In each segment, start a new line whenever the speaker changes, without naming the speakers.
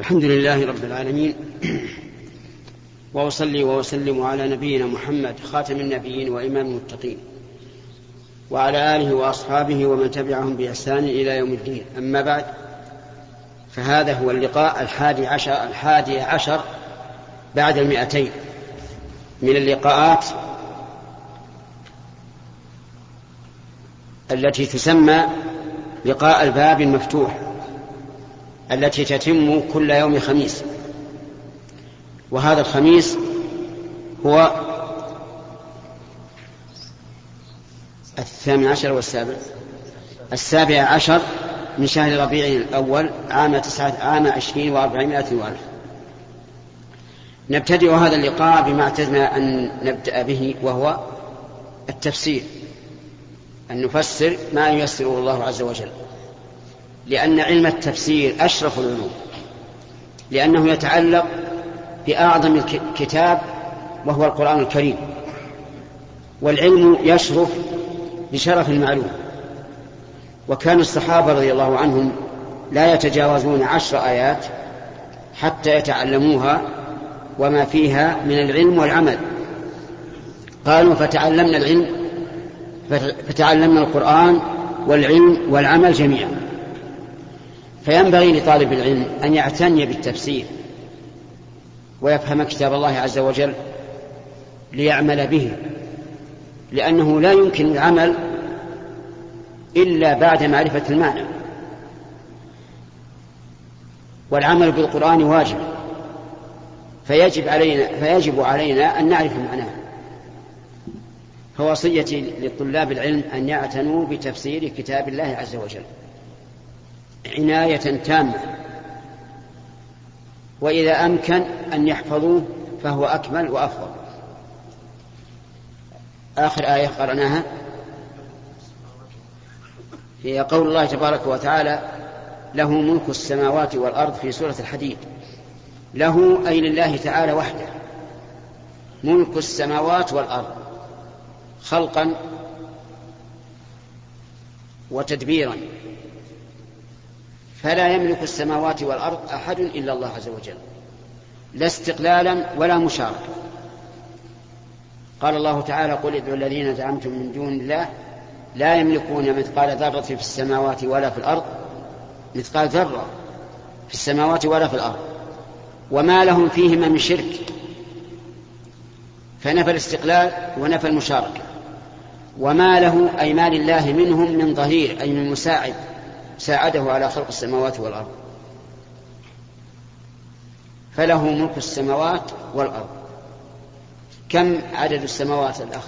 الحمد لله رب العالمين. وأصلي وأسلم على نبينا محمد خاتم النبيين وإمام المتقين. وعلى آله وأصحابه ومن تبعهم بإحسان إلى يوم الدين. أما بعد فهذا هو اللقاء الحادي عشر الحادي عشر بعد المئتين من اللقاءات التي تسمى لقاء الباب المفتوح. التي تتم كل يوم خميس. وهذا الخميس هو الثامن عشر والسابع. السابع عشر من شهر ربيع الأول عام تسعة عام عشرين وأربعمائة وألف. نبتدئ هذا اللقاء بما اعتدنا أن نبدأ به وهو التفسير. أن نفسر ما ييسره الله عز وجل. لأن علم التفسير أشرف العلوم لأنه يتعلق بأعظم الكتاب وهو القرآن الكريم والعلم يشرف بشرف المعلوم. وكان الصحابة رضي الله عنهم لا يتجاوزون عشر آيات حتى يتعلموها وما فيها من العلم والعمل. قالوا فتعلمنا العلم فتعلمنا القرآن والعلم والعمل جميعا. فينبغي لطالب العلم أن يعتني بالتفسير ويفهم كتاب الله عز وجل ليعمل به لأنه لا يمكن العمل إلا بعد معرفة المعنى. والعمل بالقرآن واجب فيجب علينا فيجب علينا أن نعرف معناه فوصيتي لطلاب العلم أن يعتنوا بتفسير كتاب الله عز وجل. عناية تامة. وإذا أمكن أن يحفظوه فهو أكمل وأفضل. آخر آية قرأناها. هي قول الله تبارك وتعالى له ملك السماوات والأرض في سورة الحديد. له أي لله تعالى وحده. ملك السماوات والأرض. خلقا وتدبيرا. فلا يملك السماوات والأرض أحد إلا الله عز وجل. لا استقلالا ولا مشاركة. قال الله تعالى قل ادعوا الذين زعمتم من دون الله لا يملكون مثقال ذرة في السماوات ولا في الأرض مثقال ذرة في السماوات ولا في الأرض. وما لهم فيهما من شرك. فنفى الاستقلال ونفى المشاركة. وما له أي ما لله منهم من ظهير أي من مساعد ساعده على خلق السماوات والأرض. فله ملك السماوات والأرض. كم عدد السماوات الأخ؟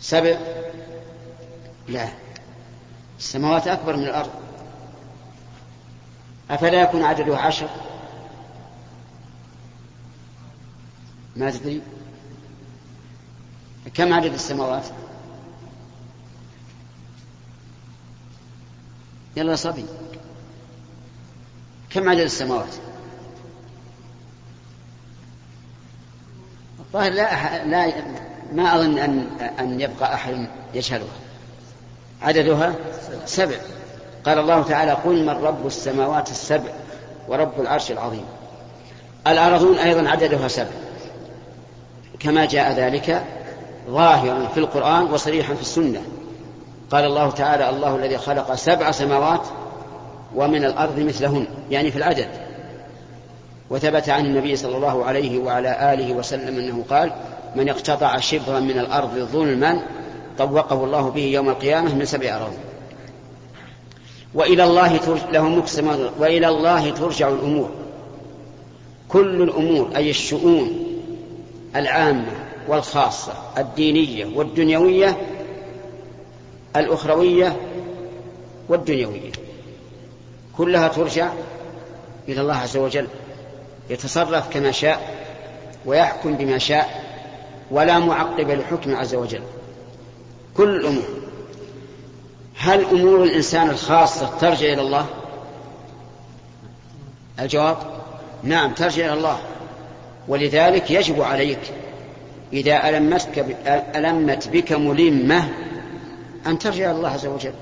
سبع؟ لا. السماوات أكبر من الأرض. أفلا يكون عدده عشر؟ ما تدري. كم عدد السماوات؟ يلا صبي. كم عدد السماوات؟ الظاهر لا, لا ما أظن أن أن يبقى أحد يشهدها. عددها؟ سبع. قال الله تعالى قل من رب السماوات السبع ورب العرش العظيم. الأرضون أيضا عددها سبع. كما جاء ذلك ظاهرا في القرآن وصريحا في السنة. قال الله تعالى الله الذي خلق سبع سماوات ومن الأرض مثلهن يعني في العدد. وثبت عن النبي صلى الله عليه وعلى آله وسلم أنه قال من اقتطع شبرا من الأرض ظلما طوقه الله به يوم القيامة من سبع أراضي. وإلى الله ترجع له وإلى الله ترجع الأمور. كل الأمور أي الشؤون العامة والخاصة الدينية والدنيوية الأخروية والدنيوية. كلها ترجع إلى الله عز وجل يتصرف كما شاء ويحكم بما شاء ولا معقب لحكم عز وجل. كل الأمور. هل أمور الإنسان الخاصة ترجع إلى الله؟ الجواب نعم ترجع إلى الله. ولذلك يجب عليك إذا ألمتك ألمت بك ملمة أن ترجع إلى الله عز وجل.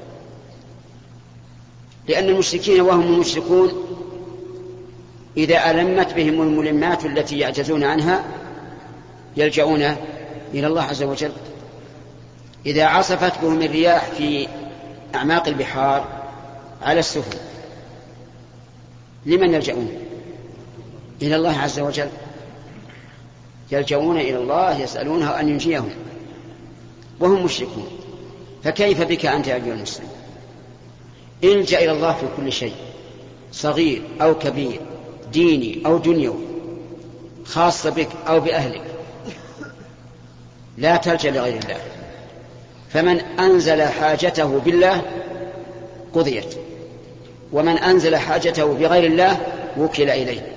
لأن المشركين وهم المشركون إذا ألمت بهم الملمات التي يعجزون عنها يلجؤون إلى الله عز وجل. إذا عصفت بهم الرياح في أعماق البحار على السفن لمن يلجؤون؟ إلى الله عز وجل. يلجؤون إلى الله يسألونه أن ينجيهم. وهم مشركون. فكيف بك أنت أيها المسلم؟ الجأ إلى الله في كل شيء صغير أو كبير ديني أو دنيوي خاصة بك أو بأهلك لا تلجأ لغير الله. فمن أنزل حاجته بالله قضيت ومن أنزل حاجته بغير الله وكل إليه.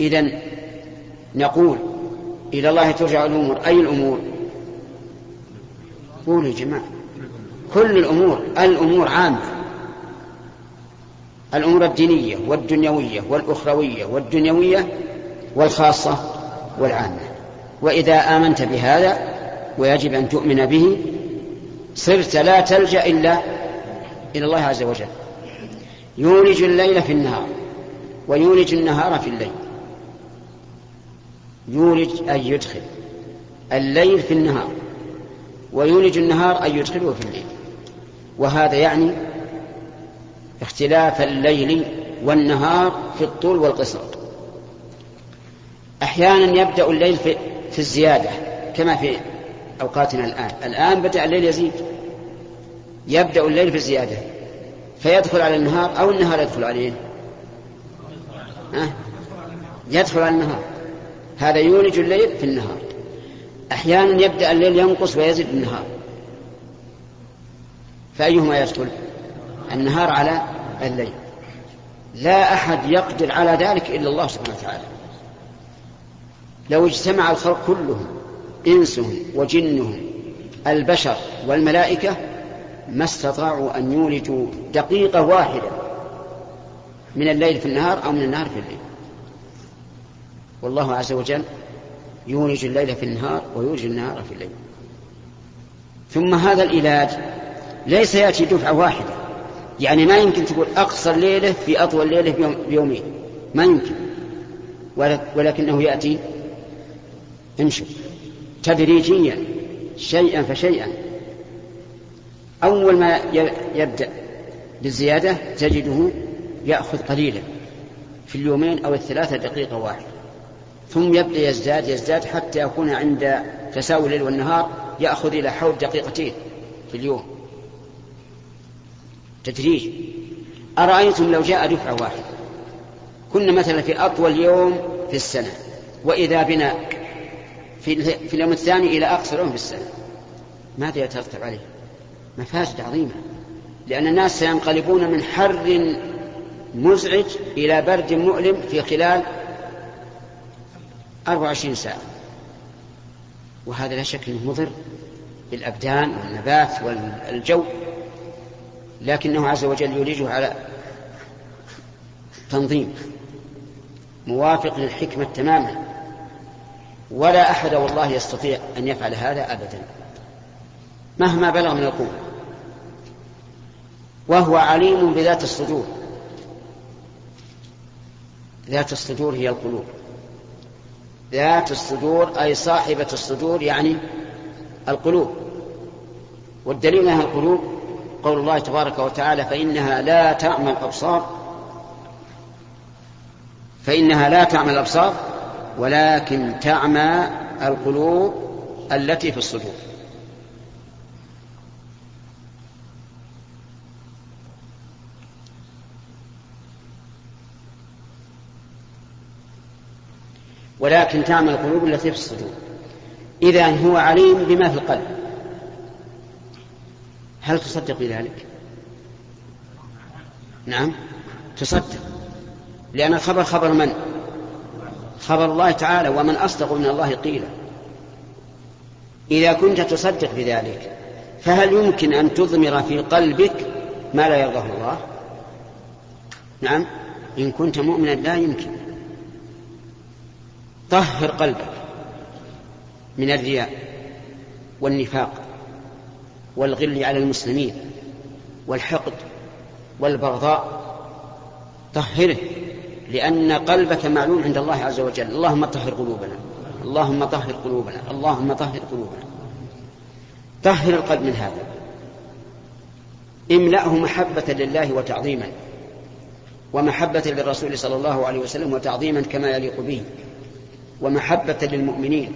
إذا نقول إلى الله ترجع الأمور. أي الأمور؟ قولوا يا جماعة. كل الأمور الأمور عامة. الأمور الدينية والدنيوية والأخروية والدنيوية والخاصة والعامة. وإذا آمنت بهذا ويجب أن تؤمن به صرت لا تلجأ إلا إلى الله عز وجل. يولج الليل في النهار ويولج النهار في الليل. يولج أي يدخل الليل في النهار ويولج النهار أي يدخله في الليل. وهذا يعني اختلاف الليل والنهار في الطول والقصر. أحيانا يبدأ الليل في, في الزيادة كما في أوقاتنا الآن. الآن بدأ الليل يزيد. يبدأ الليل في الزيادة. فيدخل على النهار أو النهار يدخل عليه؟ أه؟ يدخل على النهار. هذا يولج الليل في النهار. أحيانا يبدأ الليل ينقص ويزيد النهار. فأيهما يدخل النهار على الليل. لا أحد يقدر على ذلك إلا الله سبحانه وتعالى. لو اجتمع الخلق كلهم إنسهم وجنهم البشر والملائكة ما استطاعوا أن يولجوا دقيقة واحدة من الليل في النهار أو من النهار في الليل. والله عز وجل يولج الليل في النهار ويولج النهار في الليل. ثم هذا العلاج ليس يأتي دفعة واحدة. يعني ما يمكن تقول أقصر ليلة في أطول ليلة بيومين ما يمكن. ولكنه يأتي امشوا تدريجيا. شيئا فشيئا. أول ما يبدأ بالزيادة تجده يأخذ قليلا في اليومين أو الثلاثة دقيقة واحدة. ثم يبدأ يزداد يزداد حتى يكون عند تساوي الليل والنهار يأخذ إلى حول دقيقتين في اليوم. تدريج. أرأيتم لو جاء دفعة واحدة كنا مثلا في أطول يوم في السنة وإذا بنا في, في اليوم الثاني إلى أقصر يوم في السنة. ماذا يترتب عليه؟ مفاسد عظيمة. لأن الناس سينقلبون من حر مزعج إلى برد مؤلم في خلال 24 ساعة. وهذا لا شك أنه مضر بالأبدان والنبات والجو لكنه عز وجل يولجه على تنظيم موافق للحكمة تماما. ولا أحد والله يستطيع أن يفعل هذا أبدا مهما بلغ من القوة. وهو عليم بذات الصدور. ذات الصدور هي القلوب. ذات الصدور أي صاحبة الصدور يعني القلوب. والدليل أنها القلوب قول الله تبارك وتعالى فإنها لا تعمى الأبصار فإنها لا تعمى الأبصار ولكن تعمى القلوب التي في الصدور. ولكن تعمى القلوب التي في الصدور. إذا هو عليم بما في القلب. هل تصدق بذلك؟ نعم. تصدق. لأن الخبر خبر من؟ خبر الله تعالى ومن أصدق من الله قيلا. إذا كنت تصدق بذلك فهل يمكن أن تضمر في قلبك ما لا يرضاه الله؟ نعم. إن كنت مؤمنا لا يمكن. طهر قلبك من الرياء والنفاق والغل على المسلمين والحقد والبغضاء. طهره لأن قلبك معلوم عند الله عز وجل. اللهم طهر قلوبنا اللهم طهر قلوبنا اللهم طهر قلوبنا. طهر القلب من هذا. املأه محبة لله وتعظيما ومحبة للرسول صلى الله عليه وسلم وتعظيما كما يليق به. ومحبة للمؤمنين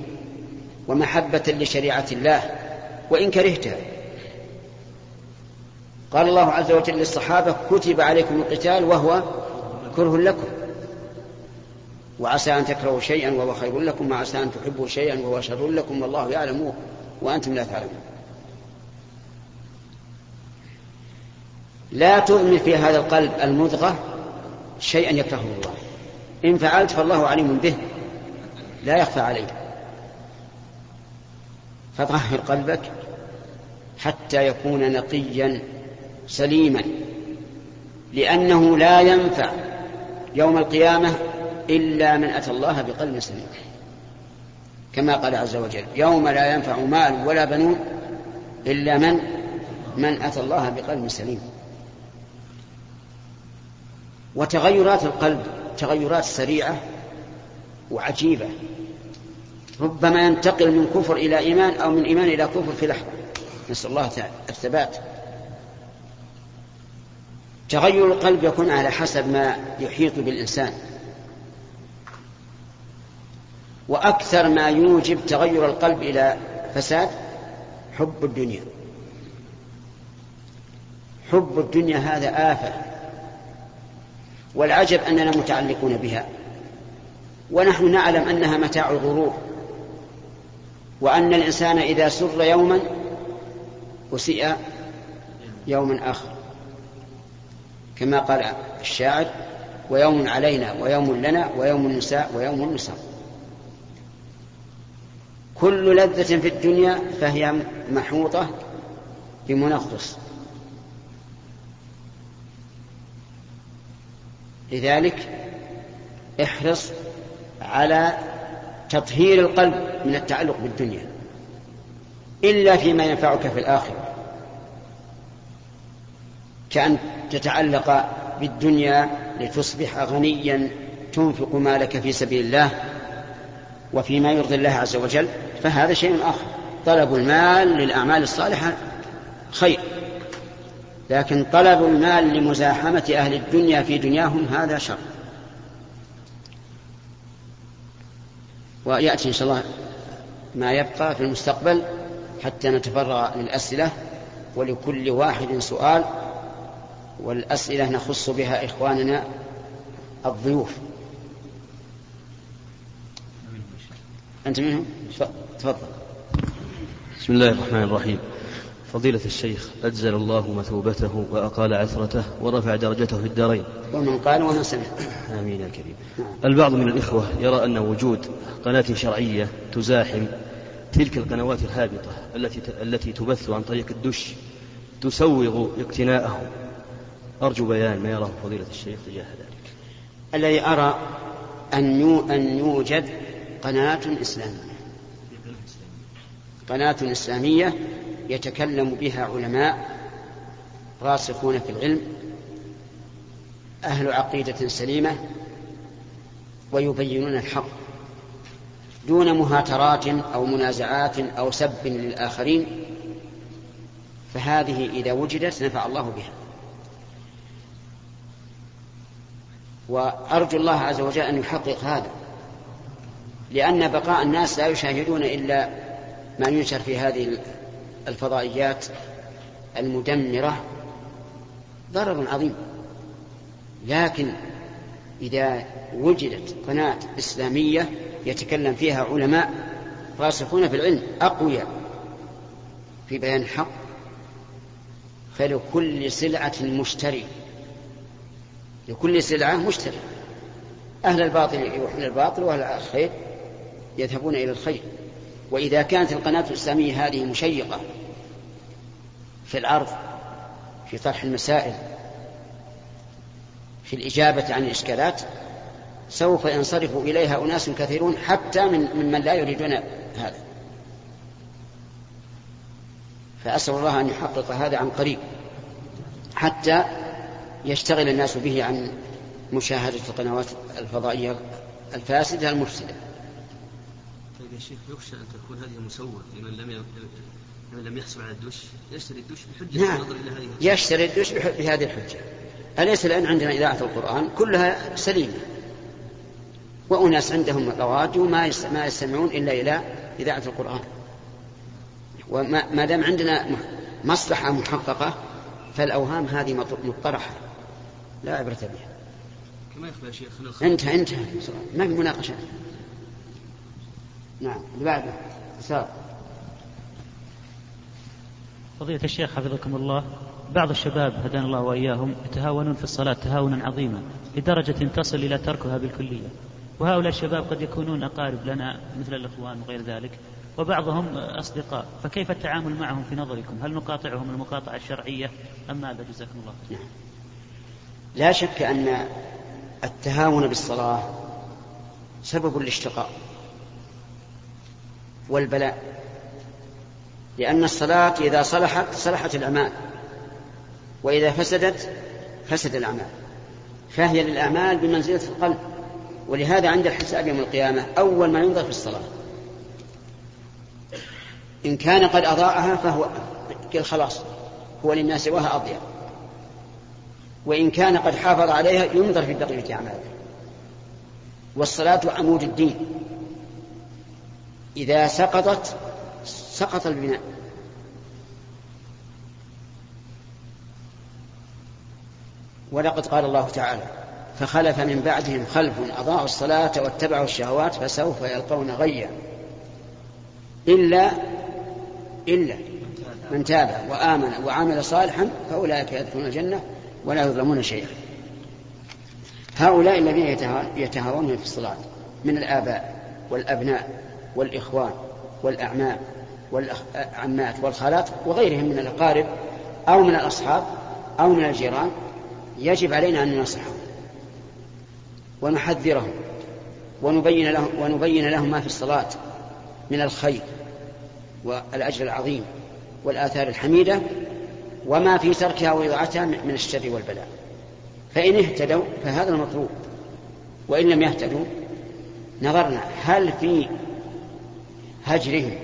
ومحبة لشريعة الله وإن كرهتها قال الله عز وجل للصحابة كتب عليكم القتال وهو كره لكم وعسى أن تكرهوا شيئا وهو خير لكم وعسى أن تحبوا شيئا وهو شر لكم والله يعلم وأنتم لا تعلمون. لا تؤمن في هذا القلب المضغة شيئا يكرهه الله. إن فعلت فالله عليم به. لا يخفى عليه فطهر قلبك حتى يكون نقيا سليما لأنه لا ينفع يوم القيامة إلا من أتى الله بقلب سليم. كما قال عز وجل يوم لا ينفع مال ولا بنون إلا من من أتى الله بقلب سليم. وتغيرات القلب تغيرات سريعة وعجيبة. ربما ينتقل من كفر إلى إيمان أو من إيمان إلى كفر في لحظة. نسأل الله الثبات. تغير القلب يكون على حسب ما يحيط بالإنسان. وأكثر ما يوجب تغير القلب إلى فساد حب الدنيا. حب الدنيا هذا آفة. والعجب أننا متعلقون بها. ونحن نعلم أنها متاع الغرور وأن الإنسان إذا سر يوما أسيء يوما آخر. كما قال الشاعر ويوم علينا ويوم لنا ويوم النساء ويوم النساء كل لذة في الدنيا فهي محوطة بمنغص. لذلك احرص على تطهير القلب من التعلق بالدنيا إلا فيما ينفعك في الآخرة. كأن تتعلق بالدنيا لتصبح غنيا تنفق مالك في سبيل الله وفيما يرضي الله عز وجل فهذا شيء آخر. طلب المال للأعمال الصالحة خير لكن طلب المال لمزاحمة أهل الدنيا في دنياهم هذا شر. ويأتي إن شاء الله ما يبقى في المستقبل حتى نتفرغ للأسئلة ولكل واحد سؤال والأسئلة نخص بها إخواننا الضيوف. أنت منهم؟ تفضل.
بسم الله الرحمن الرحيم. فضيلة الشيخ أجزل الله مثوبته وأقال عثرته ورفع درجته في الدارين.
ومن قال ومن سمع.
آمين يا كريم. البعض من الإخوة يرى أن وجود قناة شرعية تزاحم تلك القنوات الهابطة التي التي تبث عن طريق الدش تسوغ اقتناءه. أرجو بيان ما يراه فضيلة الشيخ تجاه ذلك.
الذي أرى أن أن يوجد قناة إسلامية. قناة إسلامية يتكلم بها علماء راسخون في العلم أهل عقيدة سليمة ويبينون الحق دون مهاترات أو منازعات أو سب للآخرين فهذه إذا وجدت نفع الله بها. وأرجو الله عز وجل أن يحقق هذا لأن بقاء الناس لا يشاهدون إلا ما ينشر في هذه الفضائيات المدمرة ضرر عظيم. لكن إذا وجدت قناة إسلامية يتكلم فيها علماء راسخون في العلم أقوياء في بيان الحق فلكل سلعة مشتري لكل سلعة مشتري. أهل الباطل يروحون الباطل وأهل الخير يذهبون إلى الخير. وإذا كانت القناة الإسلامية هذه مشيقة في العرض في طرح المسائل في الإجابة عن الإشكالات سوف ينصرف إليها أناس كثيرون حتى من ممن لا يريدون هذا. فأسأل الله أن يحقق هذا عن قريب حتى يشتغل الناس به عن مشاهدة القنوات الفضائية الفاسدة المفسدة.
شيخ يخشى أن تكون هذه مسوة لمن لم لمن لم يحصل على الدش يشتري الدش بحجة
نعم. النظر إلى هذه يشتري الدش بهذه الحجة. أليس الآن عندنا إذاعة القرآن كلها سليمة؟ وأناس عندهم رواج ما ما يستمعون إلا إلى إذاعة القرآن. وما دام عندنا مصلحة محققة فالأوهام هذه مطرحة. لا عبرة بها.
كما يخفى يا شيخ
انتهى انتهى. ما في مناقشة. نعم اللي بعده
فضيلة الشيخ حفظكم الله بعض الشباب هدانا الله وإياهم يتهاونون في الصلاة تهاونا عظيما لدرجة تصل إلى تركها بالكلية. وهؤلاء الشباب قد يكونون أقارب لنا مثل الإخوان وغير ذلك وبعضهم أصدقاء. فكيف التعامل معهم في نظركم؟ هل نقاطعهم المقاطعة الشرعية أم ماذا؟ جزاكم الله
نعم. لا شك أن التهاون بالصلاة سبب الاشتقاق والبلاء. لأن الصلاة إذا صلحت صلحت الأعمال. وإذا فسدت فسد الأعمال. فهي للأعمال بمنزلة القلب. ولهذا عند الحساب يوم القيامة أول ما ينظر في الصلاة. إن كان قد أضاءها فهو خلاص هو لما سواها أضيع وإن كان قد حافظ عليها ينظر في بقية أعماله. والصلاة عمود الدين. إذا سقطت سقط البناء. ولقد قال الله تعالى فخلف من بعدهم خلف أضاعوا الصلاة واتبعوا الشهوات فسوف يلقون غيا. إلا إلا من تاب وآمن وعمل صالحا فأولئك يدخلون الجنة ولا يظلمون شيئا. هؤلاء الذين يتهاونون في الصلاة من الآباء والأبناء. والإخوان والأعمام والعمات والخالات وغيرهم من الأقارب أو من الأصحاب أو من الجيران يجب علينا أن ننصحهم ونحذرهم ونبين لهم ونبين لهم ما في الصلاة من الخير والأجر العظيم والآثار الحميدة وما في تركها وإضاعتها من الشر والبلاء. فإن اهتدوا فهذا المطلوب وإن لم يهتدوا نظرنا هل في هجرهم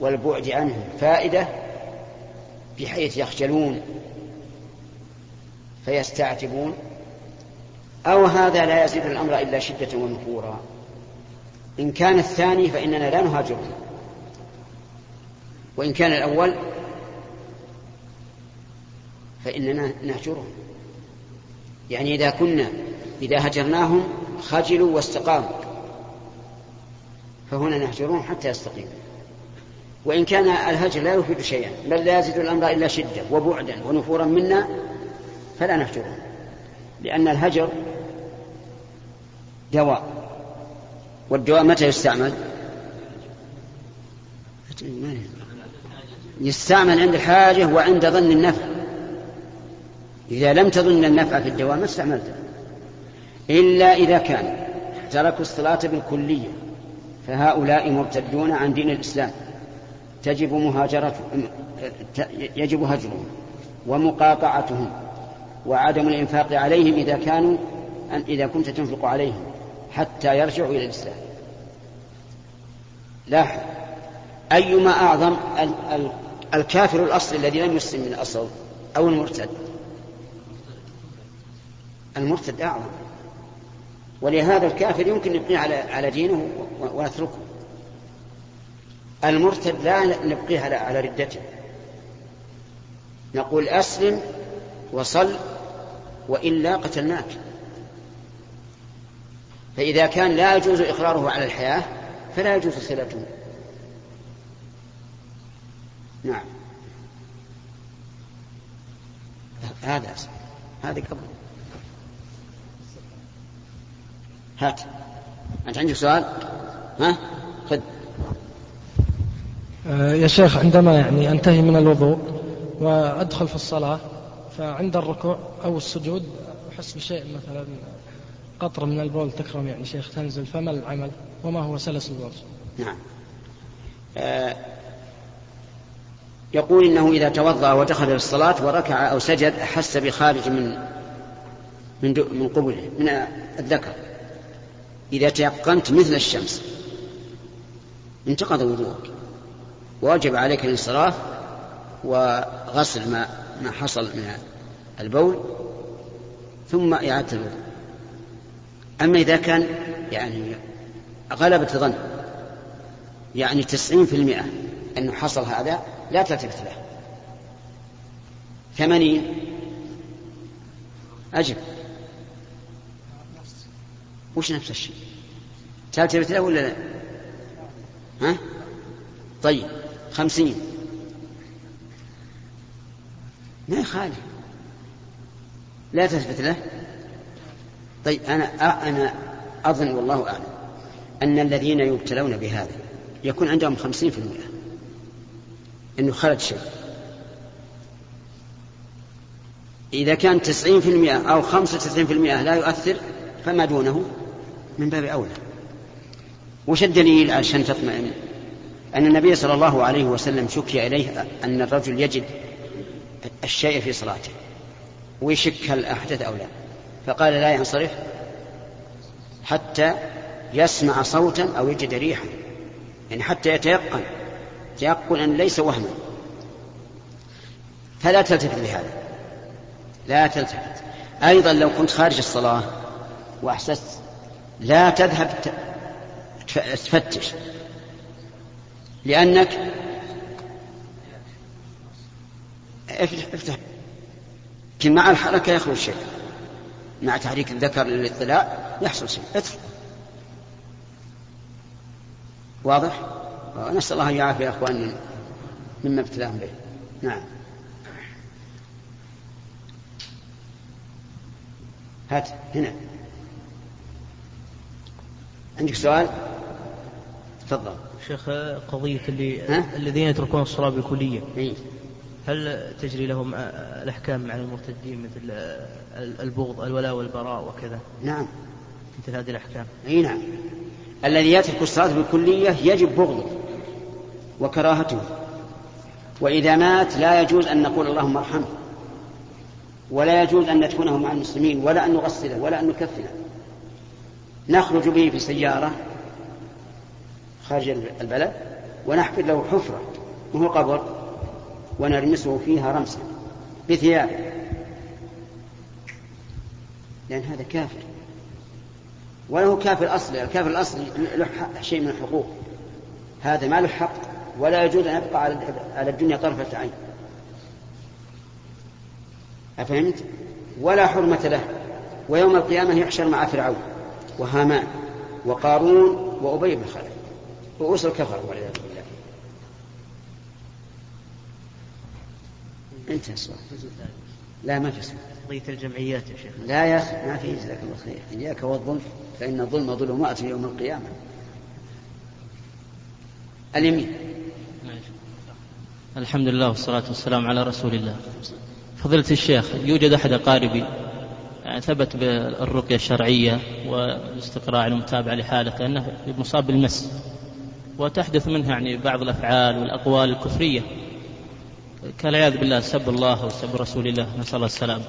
والبعد عنهم. فائدة بحيث يخجلون فيستعتبون. أو هذا لا يزيد الأمر إلا شدة ونفورا. إن كان الثاني فإننا لا نهاجرهم. وإن كان الأول فإننا نهجرهم. يعني إذا كنا إذا هجرناهم خجلوا واستقاموا. فهنا نهجرهم حتى يستقيموا وإن كان الهجر لا يفيد شيئا بل لا يزيد الأمر إلا شدة وبعدا ونفورا منا فلا نهجرهم لأن الهجر دواء. والدواء متى يستعمل؟ يستعمل عند الحاجة وعند ظن النفع. إذا لم تظن النفع في الدواء ما استعملته. إلا إذا كان تركوا الصلاة بالكلية. فهؤلاء مرتدون عن دين الإسلام. تجب مهاجرتهم يجب هجرهم ومقاطعتهم وعدم الإنفاق عليهم إذا كانوا إذا كنت تنفق عليهم حتى يرجعوا إلى الإسلام. لاحظ أيما أعظم الكافر الأصلي الذي لم يسلم من الأصل أو المرتد؟ المرتد أعظم. ولهذا الكافر يمكن نبقيه على على دينه ونتركه. المرتد لا نبقيه على على ردته. نقول أسلم وصل وإلا قتلناك. فإذا كان لا يجوز إقراره على الحياة فلا يجوز صلته. نعم. هذا هذه قبل. هات أنت عندك سؤال؟ ها؟ خذ.
آه، يا شيخ عندما يعني أنتهي من الوضوء وأدخل في الصلاة فعند الركوع أو السجود أحس بشيء مثلا قطرة من البول تكرم يعني شيخ تنزل فما العمل؟ وما هو سلس البول
نعم. آه يقول إنه إذا توضأ ودخل إلى الصلاة وركع أو سجد أحس بخارج من من من قبله من الذكر. إذا تيقنت مثل الشمس انتقض وضوءك. ووجب عليك الانصراف وغسل ما ما حصل من البول ثم إعادة الوضوء. أما إذا كان يعني غلبة ظن يعني تسعين في المئة أنه حصل هذا لا تلتفت له. ثمانين. أجب. وش نفس الشيء؟ تلتفت له ولا لا؟ ها؟ طيب خمسين. ما يخالف. لا تثبت له. طيب أنا أنا أظن والله أعلم أن الذين يبتلون بهذا يكون عندهم خمسين في المئة. أنه خرج شيء. إذا كان تسعين في المئة أو خمسة وتسعين في المئة لا يؤثر فما دونه؟ من باب أولى. وش الدليل؟ عشان تطمئن. أن النبي صلى الله عليه وسلم شكي إليه أن الرجل يجد الشيء في صلاته ويشك هل أحدث أو لا. فقال لا ينصرف حتى يسمع صوتا أو يجد ريحا. يعني حتى يتيقن تيقنا ليس وهما. فلا تلتفت لهذا. لا تلتفت. أيضا لو كنت خارج الصلاة وأحسست لا تذهب تفتش. لأنك افتح لكن مع الحركة يخرج شيء. مع تحريك الذكر للاطلاع يحصل شيء. ادخل. واضح؟ نسأل الله أن يعافي أخواننا مما ابتلاهم به. نعم. هات هنا. عندك سؤال؟ تفضل.
شيخ قضية اللي ها؟ الذين يتركون الصلاة بالكلية.
إيه؟
هل تجري لهم الأحكام على المرتدين مثل البغض الولاء والبراء وكذا؟
نعم.
مثل هذه الأحكام.
أي نعم. الذي يترك الصلاة بالكلية يجب بغضه وكراهته. وإذا مات لا يجوز أن نقول اللهم ارحمه. ولا يجوز أن ندفنه مع المسلمين ولا أن نغسله ولا أن نكفنه نخرج به في سيارة خارج البلد ونحفر له حفرة وهو قبر ونرمسه فيها رمسا بثياب. لأن هذا كافر. وله كافر أصلي الكافر الأصلي له شيء من الحقوق. هذا ما له حق ولا يجوز أن يبقى على الدنيا طرفة عين. أفهمت؟ ولا حرمة له. ويوم القيامة يحشر مع فرعون. وهامان وقارون وأبي بن خلف رؤوس الكفر والعياذ بالله. انتهى السؤال لا ما في سؤال
قضية الجمعيات يا شيخ.
لا يا أخي ما في جزاك الله خير. إياك والظلم فإن الظلم ظلمات يوم القيامة. اليمين.
الحمد لله والصلاة والسلام على رسول الله. فضيلة الشيخ يوجد أحد أقاربي ثبت بالرقية الشرعية والاستقراء المتابعة لحالته أنه مصاب بالمس. وتحدث منه يعني بعض الأفعال والأقوال الكفرية. كالعياذ بالله سب الله وسب رسول الله نسأل الله السلام.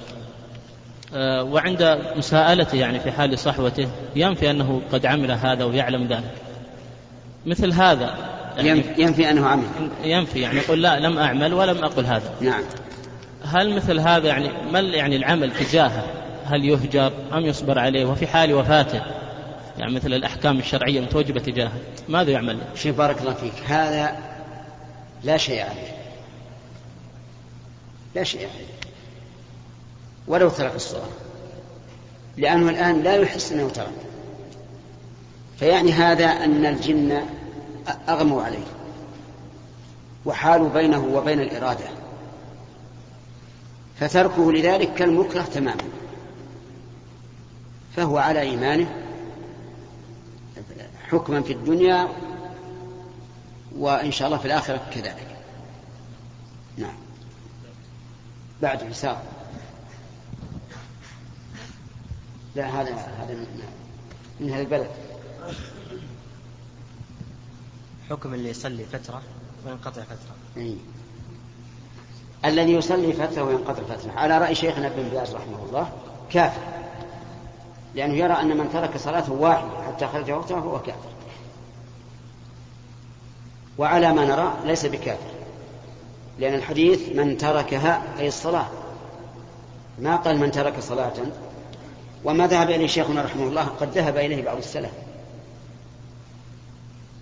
آه، وعند مساءلته يعني في حال صحوته ينفي أنه قد عمل هذا ويعلم ذلك. مثل هذا
يعني ينفي أنه عمل.
ينفي يعني يقول لا لم أعمل ولم أقل هذا.
نعم.
هل مثل هذا يعني ما يعني العمل تجاهه؟ هل يهجر أم يصبر عليه وفي حال وفاته. يعني مثل الأحكام الشرعية المتوجبة تجاهه. ماذا يعمل؟
شيخ بارك الله فيك هذا لا شيء عليه. لا شيء عليه. ولو ترك الصلاة. لأنه الآن لا يحس أنه ترك. فيعني هذا أن الجن أغموا عليه. وحالوا بينه وبين الإرادة. فتركه لذلك كالمكره تماما. فهو على إيمانه حكما في الدنيا وإن شاء الله في الآخرة كذلك. نعم. بعد حساب. لا هذا هذا من, من هذا البلد.
حكم اللي يصلي فترة وينقطع فترة.
إيه؟ الذي يصلي فترة وينقطع فترة. على رأي شيخنا ابن باز رحمه الله كافر. لأنه يرى أن من ترك صلاة واحدة حتى خرج وقتها فهو كافر. وعلى ما نرى ليس بكافر لأن الحديث من تركها أي الصلاة. ما قال من ترك صلاة. وما ذهب إليه شيخنا رحمه الله قد ذهب إليه بعض السلف.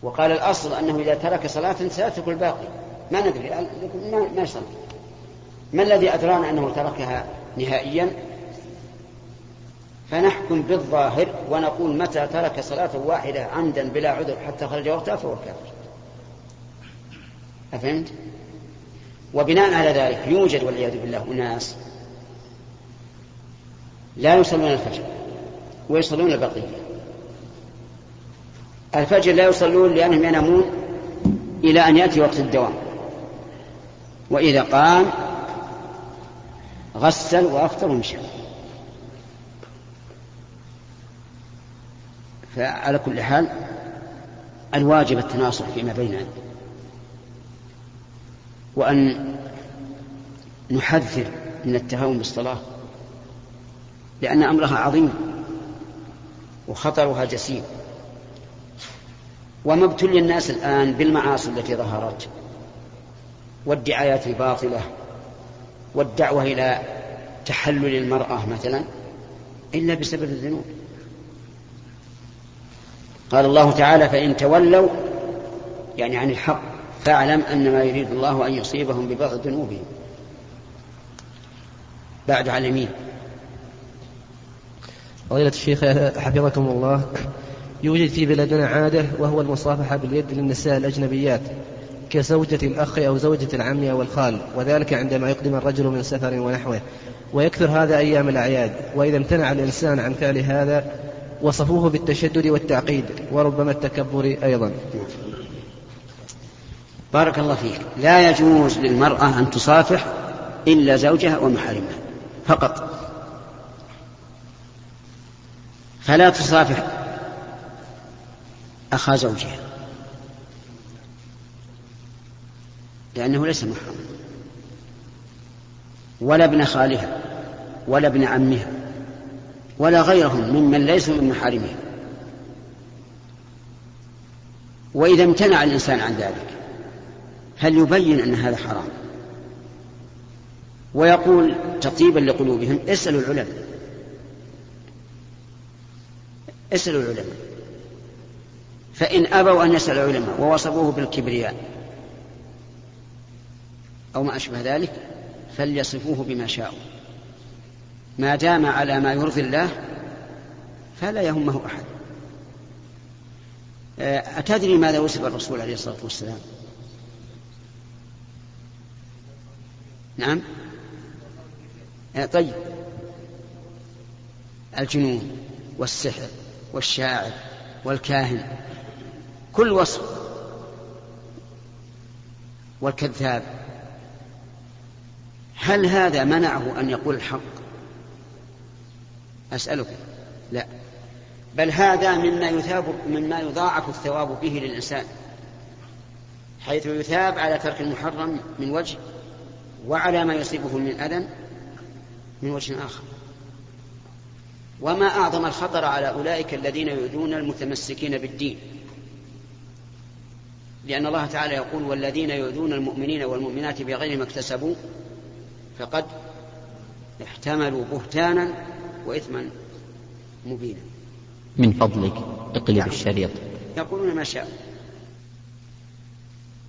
وقال الأصل أنه إذا ترك صلاة سيترك الباقي. ما ندري ما يصلي. ما الذي أدرانا أنه تركها نهائيا؟ فنحكم بالظاهر ونقول متى ترك صلاة واحدة عمدا بلا عذر حتى خرج وقتها فهو كافر. أفهمت؟ وبناء على ذلك يوجد والعياذ بالله أناس لا يصلون الفجر ويصلون البقية. الفجر لا يصلون لأنهم ينامون إلى أن يأتي وقت الدوام. وإذا قام غسل وأفطر ومشى فعلى كل حال الواجب التناصح فيما بيننا وأن نحذر من التهاون بالصلاة لأن أمرها عظيم وخطرها جسيم. وما ابتلي الناس الآن بالمعاصي التي ظهرت والدعايات الباطلة والدعوة إلى تحلل المرأة مثلا إلا بسبب الذنوب. قال الله تعالى فإن تولوا يعني عن الحق فاعلم أن ما يريد الله أن يصيبهم ببعض ذنوبهم بعد على اليمين
فضيلة الشيخ حفظكم الله يوجد في بلادنا عادة وهو المصافحة باليد للنساء الأجنبيات كزوجة الأخ أو زوجة العم أو الخال وذلك عندما يقدم الرجل من سفر ونحوه ويكثر هذا أيام الأعياد وإذا امتنع الإنسان عن فعل هذا وصفوه بالتشدد والتعقيد وربما التكبر أيضا.
بارك الله فيك. لا يجوز للمرأة أن تصافح إلا زوجها ومحارمها فقط. فلا تصافح أخا زوجها. لأنه ليس محرما ولا ابن خالها ولا ابن عمها. ولا غيرهم ممن ليسوا من محارمها وإذا امتنع الإنسان عن ذلك هل يبين أن هذا حرام؟ ويقول تطيبا لقلوبهم اسألوا العلماء. اسألوا العلماء. فإن أبوا أن يسألوا العلماء ووصفوه بالكبرياء أو ما أشبه ذلك فليصفوه بما شاءوا. ما دام على ما يرضي الله فلا يهمه أحد. أتدري ماذا وصف الرسول عليه الصلاة والسلام؟ نعم. طيب. الجنون والسحر والشاعر والكاهن كل وصف. والكذاب هل هذا منعه أن يقول الحق؟ أسألك. لا. بل هذا مما يثاب مما يضاعف الثواب به للإنسان. حيث يثاب على ترك المحرم من وجه وعلى ما يصيبه من أذى من وجه آخر. وما أعظم الخطر على أولئك الذين يؤذون المتمسكين بالدين. لأن الله تعالى يقول والذين يؤذون المؤمنين والمؤمنات بغير ما اكتسبوا فقد احتملوا بهتانا وإثما مبينا.
من فضلك اقلب الشريط.
يقولون ما شاء.